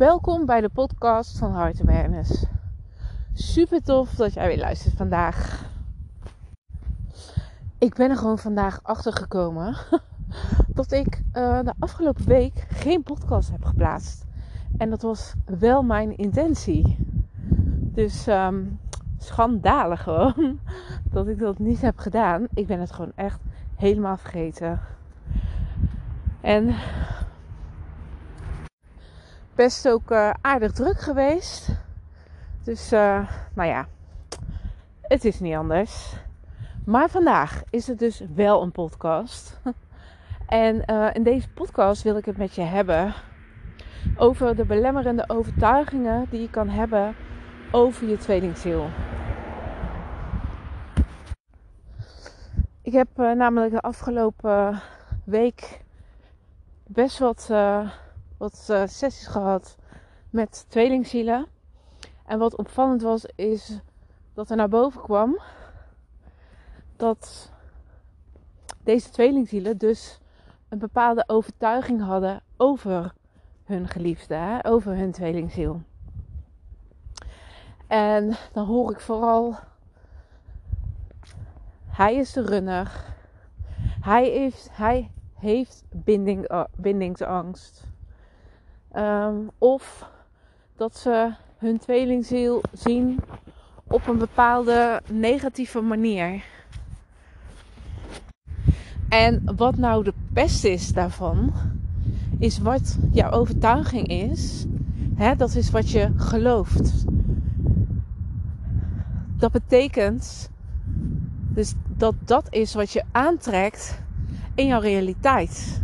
Welkom bij de podcast van Heart Awareness. Super tof dat jij weer luistert vandaag. Ik ben er gewoon vandaag achter gekomen dat ik uh, de afgelopen week geen podcast heb geplaatst. En dat was wel mijn intentie. Dus um, schandalig gewoon dat ik dat niet heb gedaan. Ik ben het gewoon echt helemaal vergeten. En best ook uh, aardig druk geweest. Dus, uh, nou ja, het is niet anders. Maar vandaag is het dus wel een podcast. En uh, in deze podcast wil ik het met je hebben over de belemmerende overtuigingen die je kan hebben over je tweelingziel. Ik heb namelijk de afgelopen week best wat, wat uh, sessies gehad met tweelingzielen. En wat opvallend was, is dat er naar boven kwam dat deze tweelingzielen dus een bepaalde overtuiging hadden over hun geliefde, over hun tweelingziel. En dan hoor ik vooral, hij is de runner. Hij heeft, hij heeft binding, uh, bindingsangst. Um, of dat ze hun tweelingziel zien op een bepaalde negatieve manier. En wat nou de pest is daarvan, is wat jouw overtuiging is. Hè, dat is wat je gelooft. Dat betekent dus dat dat is wat je aantrekt in jouw realiteit.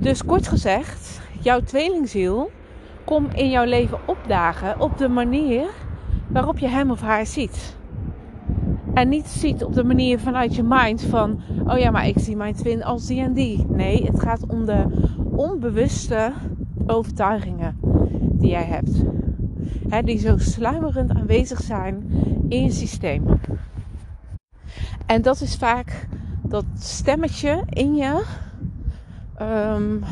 Dus kort gezegd, jouw tweelingziel komt in jouw leven opdagen op de manier waarop je hem of haar ziet. En niet ziet op de manier vanuit je mind van, oh ja, maar ik zie mijn twin als die en die. Nee, het gaat om de onbewuste overtuigingen die jij hebt. Hè, die zo sluimerend aanwezig zijn in je systeem. En dat is vaak dat stemmetje in je. Um,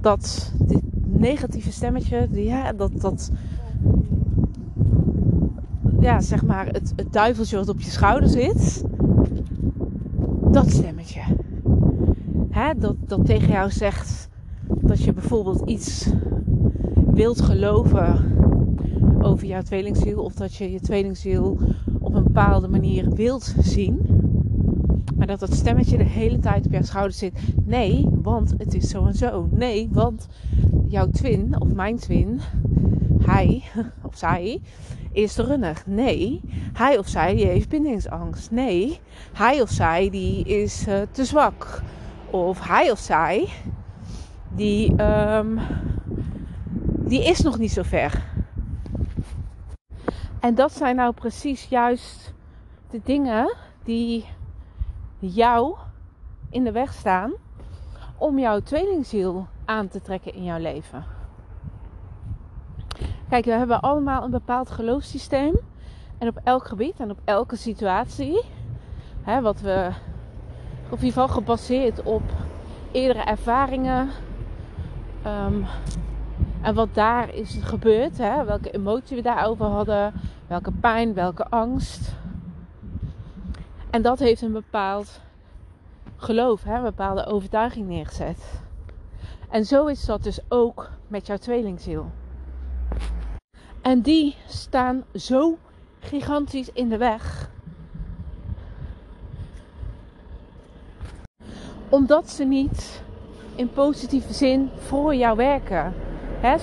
dat dit negatieve stemmetje, ja, dat, dat ja, zeg maar het, het duiveltje wat op je schouder zit. Dat stemmetje. Hè, dat, dat tegen jou zegt dat je bijvoorbeeld iets wilt geloven over jouw tweelingziel. Of dat je je tweelingziel op een bepaalde manier wilt zien. Dat dat stemmetje de hele tijd op jouw schouder zit. Nee, want het is zo en zo. Nee, want jouw twin of mijn twin, hij of zij, is de runner. Nee, hij of zij die heeft bindingsangst. Nee, hij of zij die is uh, te zwak. Of hij of zij die, um, die is nog niet zo ver. En dat zijn nou precies juist de dingen die jou in de weg staan om jouw tweelingziel aan te trekken in jouw leven. Kijk, we hebben allemaal een bepaald geloofssysteem. En op elk gebied en op elke situatie. Hè, wat we op ieder geval gebaseerd op eerdere ervaringen. Um, en wat daar is gebeurd. Hè, welke emotie we daarover hadden. Welke pijn, welke angst. En dat heeft een bepaald geloof, hè, een bepaalde overtuiging neergezet. En zo is dat dus ook met jouw tweelingziel. En die staan zo gigantisch in de weg. Omdat ze niet in positieve zin voor jou werken.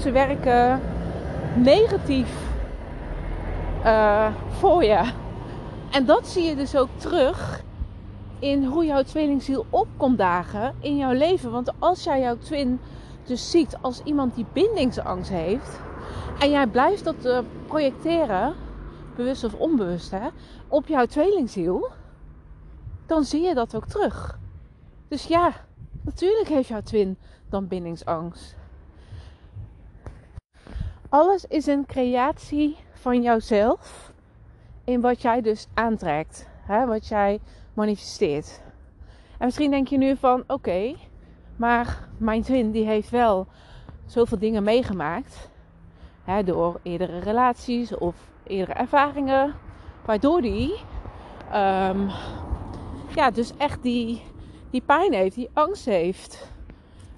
ze werken negatief uh, voor je. En dat zie je dus ook terug in hoe jouw tweelingziel opkomt dagen in jouw leven. Want als jij jouw twin dus ziet als iemand die bindingsangst heeft, en jij blijft dat uh, projecteren, bewust of onbewust, hè, op jouw tweelingziel. Dan zie je dat ook terug. Dus ja, natuurlijk heeft jouw twin dan bindingsangst. Alles is een creatie van jouzelf. In wat jij dus aantrekt. Hè, wat jij manifesteert. En misschien denk je nu van, oké, Maar mijn twin die heeft wel zoveel dingen meegemaakt. Hè, door eerdere relaties of eerdere ervaringen. Waardoor die um, ja, dus echt die, die pijn heeft, die angst heeft.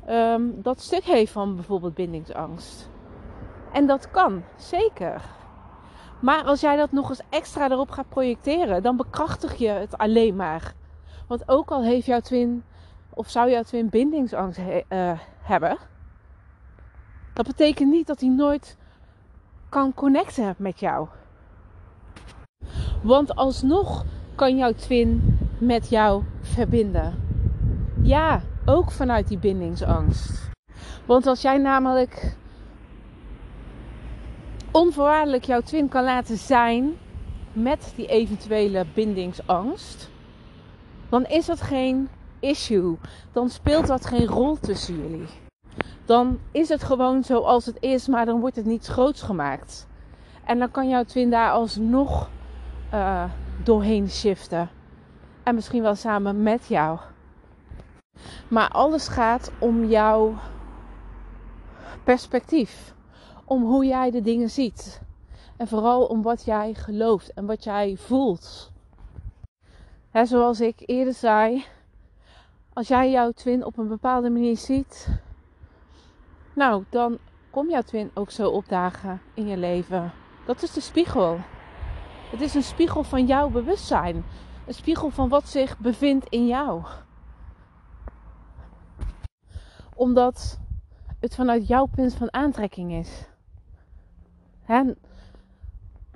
Um, dat stuk heeft van bijvoorbeeld bindingsangst. En dat kan, zeker. Maar als jij dat nog eens extra erop gaat projecteren, dan bekrachtig je het alleen maar. Want ook al heeft jouw twin, of zou jouw twin bindingsangst uh, hebben, dat betekent niet dat hij nooit kan connecten met jou. Want alsnog kan jouw twin met jou verbinden. Ja, ook vanuit die bindingsangst. Want als jij namelijk onvoorwaardelijk jouw twin kan laten zijn met die eventuele bindingsangst, dan is dat geen issue. Dan speelt dat geen rol tussen jullie. Dan is het gewoon zoals het is, maar dan wordt het niet groots gemaakt. En dan kan jouw twin daar alsnog uh, doorheen shiften. En misschien wel samen met jou. Maar alles gaat om jouw perspectief. Om hoe jij de dingen ziet. En vooral om wat jij gelooft en wat jij voelt. He, zoals ik eerder zei, als jij jouw twin op een bepaalde manier ziet, nou, dan kom jouw twin ook zo opdagen in je leven. Dat is de spiegel. Het is een spiegel van jouw bewustzijn. Een spiegel van wat zich bevindt in jou. Omdat het vanuit jouw punt van aantrekking is. Hè?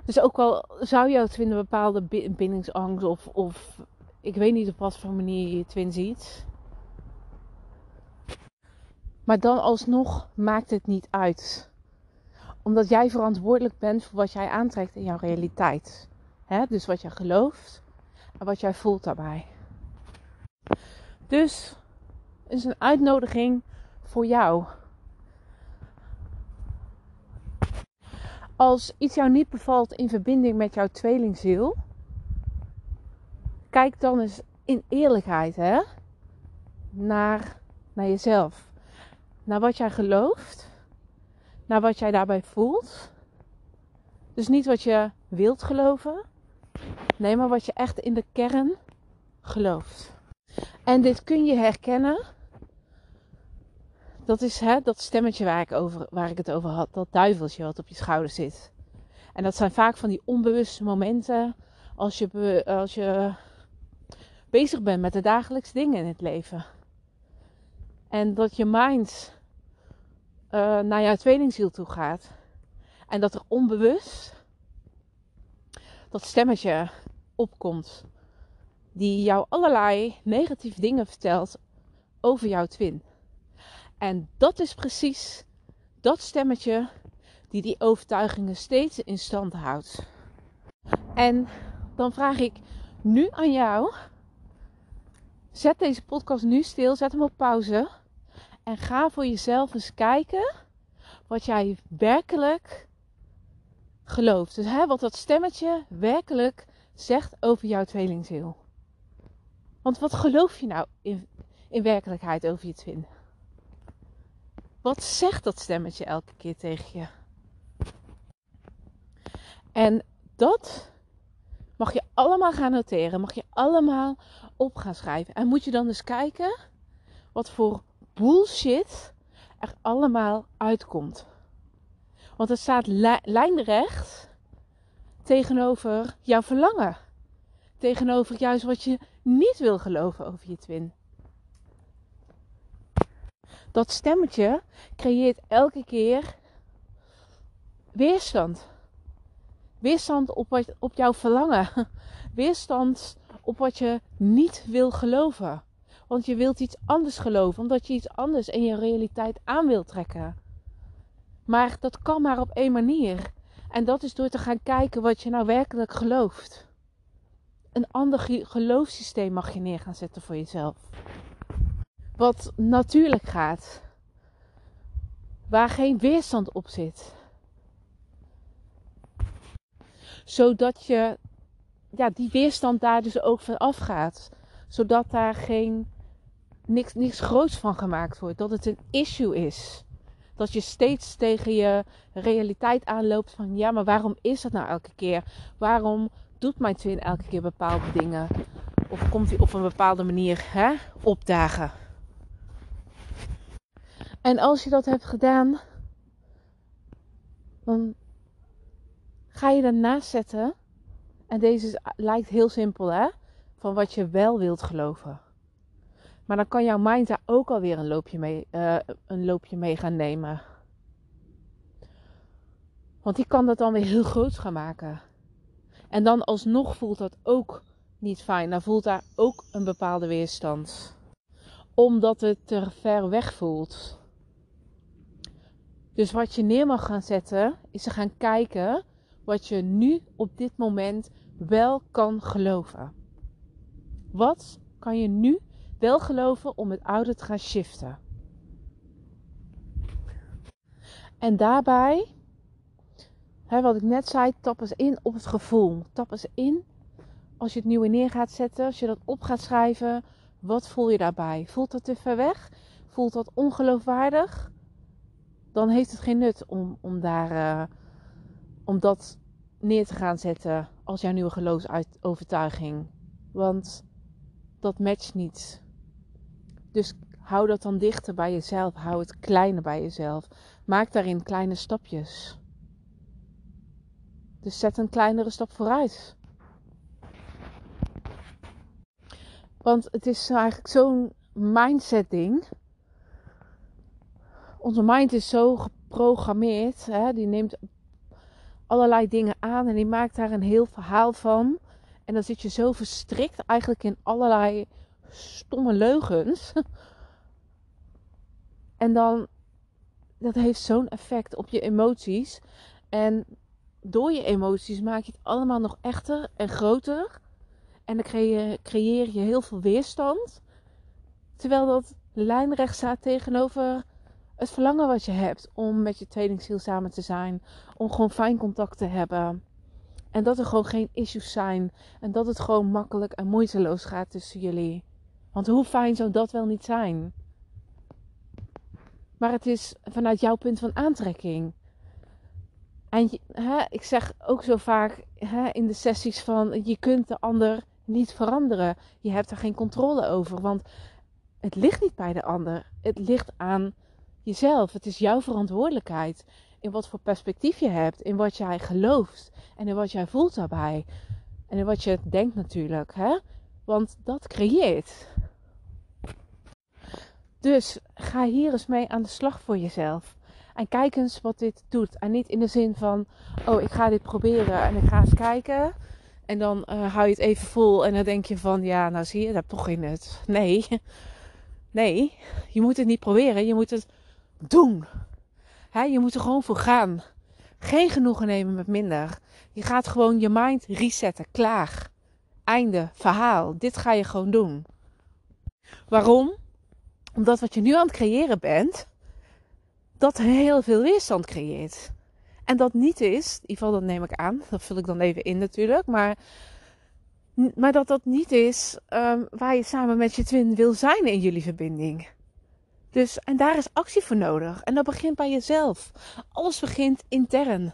Dus ook al zou jouw twin een bepaalde bindingsangst of, of ik weet niet op wat voor manier je je twin ziet. Maar dan alsnog maakt het niet uit. Omdat jij verantwoordelijk bent voor wat jij aantrekt in jouw realiteit. Dus wat jij gelooft en wat jij voelt daarbij. Dus is een uitnodiging voor jou. Als iets jou niet bevalt in verbinding met jouw tweelingziel, kijk dan eens in eerlijkheid hè, naar, naar jezelf. Naar wat jij gelooft, naar wat jij daarbij voelt. Dus niet wat je wilt geloven, nee, maar wat je echt in de kern gelooft. En dit kun je herkennen. Dat is hè, dat stemmetje waar ik, over, waar ik het over had. Dat duiveltje wat op je schouder zit. En dat zijn vaak van die onbewuste momenten. Als je, als je bezig bent met de dagelijkse dingen in het leven. En dat je mind uh, naar jouw tweelingziel toe gaat. En dat er onbewust dat stemmetje opkomt. Die jou allerlei negatieve dingen vertelt over jouw twin. En dat is precies dat stemmetje die die overtuigingen steeds in stand houdt. En dan vraag ik nu aan jou. Zet deze podcast nu stil, zet hem op pauze. En ga voor jezelf eens kijken wat jij werkelijk gelooft. Dus hè, wat dat stemmetje werkelijk zegt over jouw tweelingziel. Want wat geloof je nou in, in werkelijkheid over je twin? Wat zegt dat stemmetje elke keer tegen je? En dat mag je allemaal gaan noteren, mag je allemaal op gaan schrijven. En moet je dan eens kijken wat voor bullshit er allemaal uitkomt. Want het staat lijnrecht tegenover jouw verlangen. Tegenover juist wat je niet wil geloven over je twin. Dat stemmetje creëert elke keer weerstand. Weerstand op, wat, op jouw verlangen. Weerstand op wat je niet wil geloven. Want je wilt iets anders geloven, omdat je iets anders in je realiteit aan wilt trekken. Maar dat kan maar op één manier. En dat is door te gaan kijken wat je nou werkelijk gelooft. Een ander geloofssysteem mag je neer gaan zetten voor jezelf. Wat natuurlijk gaat. Waar geen weerstand op zit. Zodat je ja, die weerstand daar dus ook van afgaat. Zodat daar geen niks, niks groots van gemaakt wordt. Dat het een issue is. Dat je steeds tegen je realiteit aanloopt van ja, maar waarom is dat nou elke keer? Waarom doet mijn twin elke keer bepaalde dingen? Of komt hij op een bepaalde manier hè, opdagen? En als je dat hebt gedaan, dan ga je daarnaast zetten. En deze lijkt heel simpel, hè? Van wat je wel wilt geloven. Maar dan kan jouw mind daar ook alweer een loopje mee, uh, een loopje mee gaan nemen. Want die kan dat dan weer heel groot gaan maken. En dan alsnog voelt dat ook niet fijn. Dan voelt daar ook een bepaalde weerstand. Omdat het te ver weg voelt. Dus wat je neer mag gaan zetten, is te gaan kijken wat je nu op dit moment wel kan geloven. Wat kan je nu wel geloven om het oude te gaan shiften? En daarbij, hè, wat ik net zei, tap eens in op het gevoel. Tap eens in als je het nieuwe neer gaat zetten, als je dat op gaat schrijven. Wat voel je daarbij? Voelt dat te ver weg? Voelt dat ongeloofwaardig? Dan heeft het geen nut om, om, daar, uh, om dat neer te gaan zetten als jouw nieuwe geloofsovertuiging. Want dat matcht niet. Dus hou dat dan dichter bij jezelf. Hou het kleiner bij jezelf. Maak daarin kleine stapjes. Dus zet een kleinere stap vooruit. Want het is eigenlijk zo'n mindset ding. Onze mind is zo geprogrammeerd. Hè? Die neemt allerlei dingen aan en die maakt daar een heel verhaal van. En dan zit je zo verstrikt eigenlijk in allerlei stomme leugens. En dan, dat heeft zo'n effect op je emoties. En door je emoties maak je het allemaal nog echter en groter. En dan creëer je heel veel weerstand. Terwijl dat lijnrecht staat tegenover het verlangen wat je hebt om met je tweelingziel samen te zijn. Om gewoon fijn contact te hebben. En dat er gewoon geen issues zijn. En dat het gewoon makkelijk en moeiteloos gaat tussen jullie. Want hoe fijn zou dat wel niet zijn? Maar het is vanuit jouw punt van aantrekking. En hè, ik zeg ook zo vaak hè, in de sessies van je kunt de ander niet veranderen. Je hebt er geen controle over. Want het ligt niet bij de ander. Het ligt aan jezelf. Het is jouw verantwoordelijkheid. In wat voor perspectief je hebt. In wat jij gelooft. En in wat jij voelt daarbij. En in wat je denkt natuurlijk. Hè? Want dat creëert. Dus ga hier eens mee aan de slag voor jezelf. En kijk eens wat dit doet. En niet in de zin van, oh, ik ga dit proberen en ik ga eens kijken. En dan uh, hou je het even vol en dan denk je van, ja, nou zie je, dat heb toch geen nut. Nee, nee, je moet het niet proberen, je moet het doen. Je moet er gewoon voor gaan. Geen genoegen nemen met minder. Je gaat gewoon je mind resetten, klaar. Einde, verhaal. Dit ga je gewoon doen. Waarom? Omdat wat je nu aan het creëren bent, dat heel veel weerstand creëert. En dat niet is, in ieder geval dat neem ik aan, dat vul ik dan even in natuurlijk, maar, maar dat dat niet is um, waar je samen met je twin wil zijn in jullie verbinding. Dus, en daar is actie voor nodig. En dat begint bij jezelf. Alles begint intern.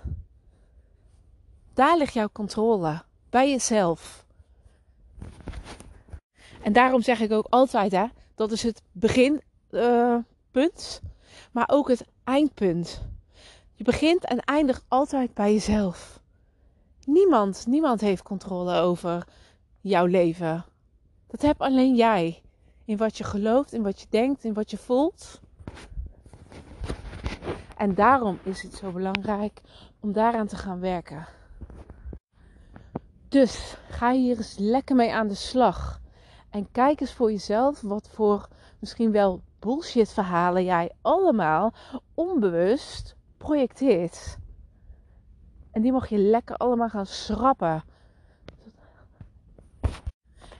Daar ligt jouw controle. Bij jezelf. En daarom zeg ik ook altijd, hè, dat is het beginpunt, uh, maar ook het eindpunt. Je begint en eindigt altijd bij jezelf. Niemand, niemand heeft controle over jouw leven. Dat heb alleen jij. In wat je gelooft, in wat je denkt, in wat je voelt. En daarom is het zo belangrijk om daaraan te gaan werken. Dus ga hier eens lekker mee aan de slag. En kijk eens voor jezelf wat voor misschien wel bullshit verhalen jij allemaal onbewust projecteert. En die mag je lekker allemaal gaan schrappen.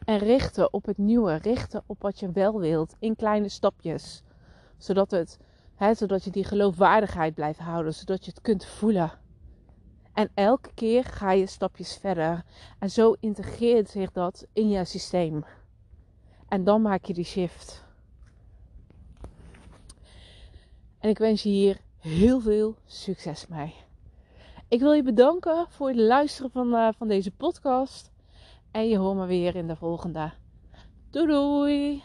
En richten op het nieuwe, richten op wat je wel wilt in kleine stapjes. Zodat, het, hè, zodat je die geloofwaardigheid blijft houden, zodat je het kunt voelen. En elke keer ga je stapjes verder. En zo integreert zich dat in je systeem. En dan maak je die shift. En ik wens je hier heel veel succes mee. Ik wil je bedanken voor het luisteren van, eh, van deze podcast. En je hoort me weer in de volgende. Doei doei!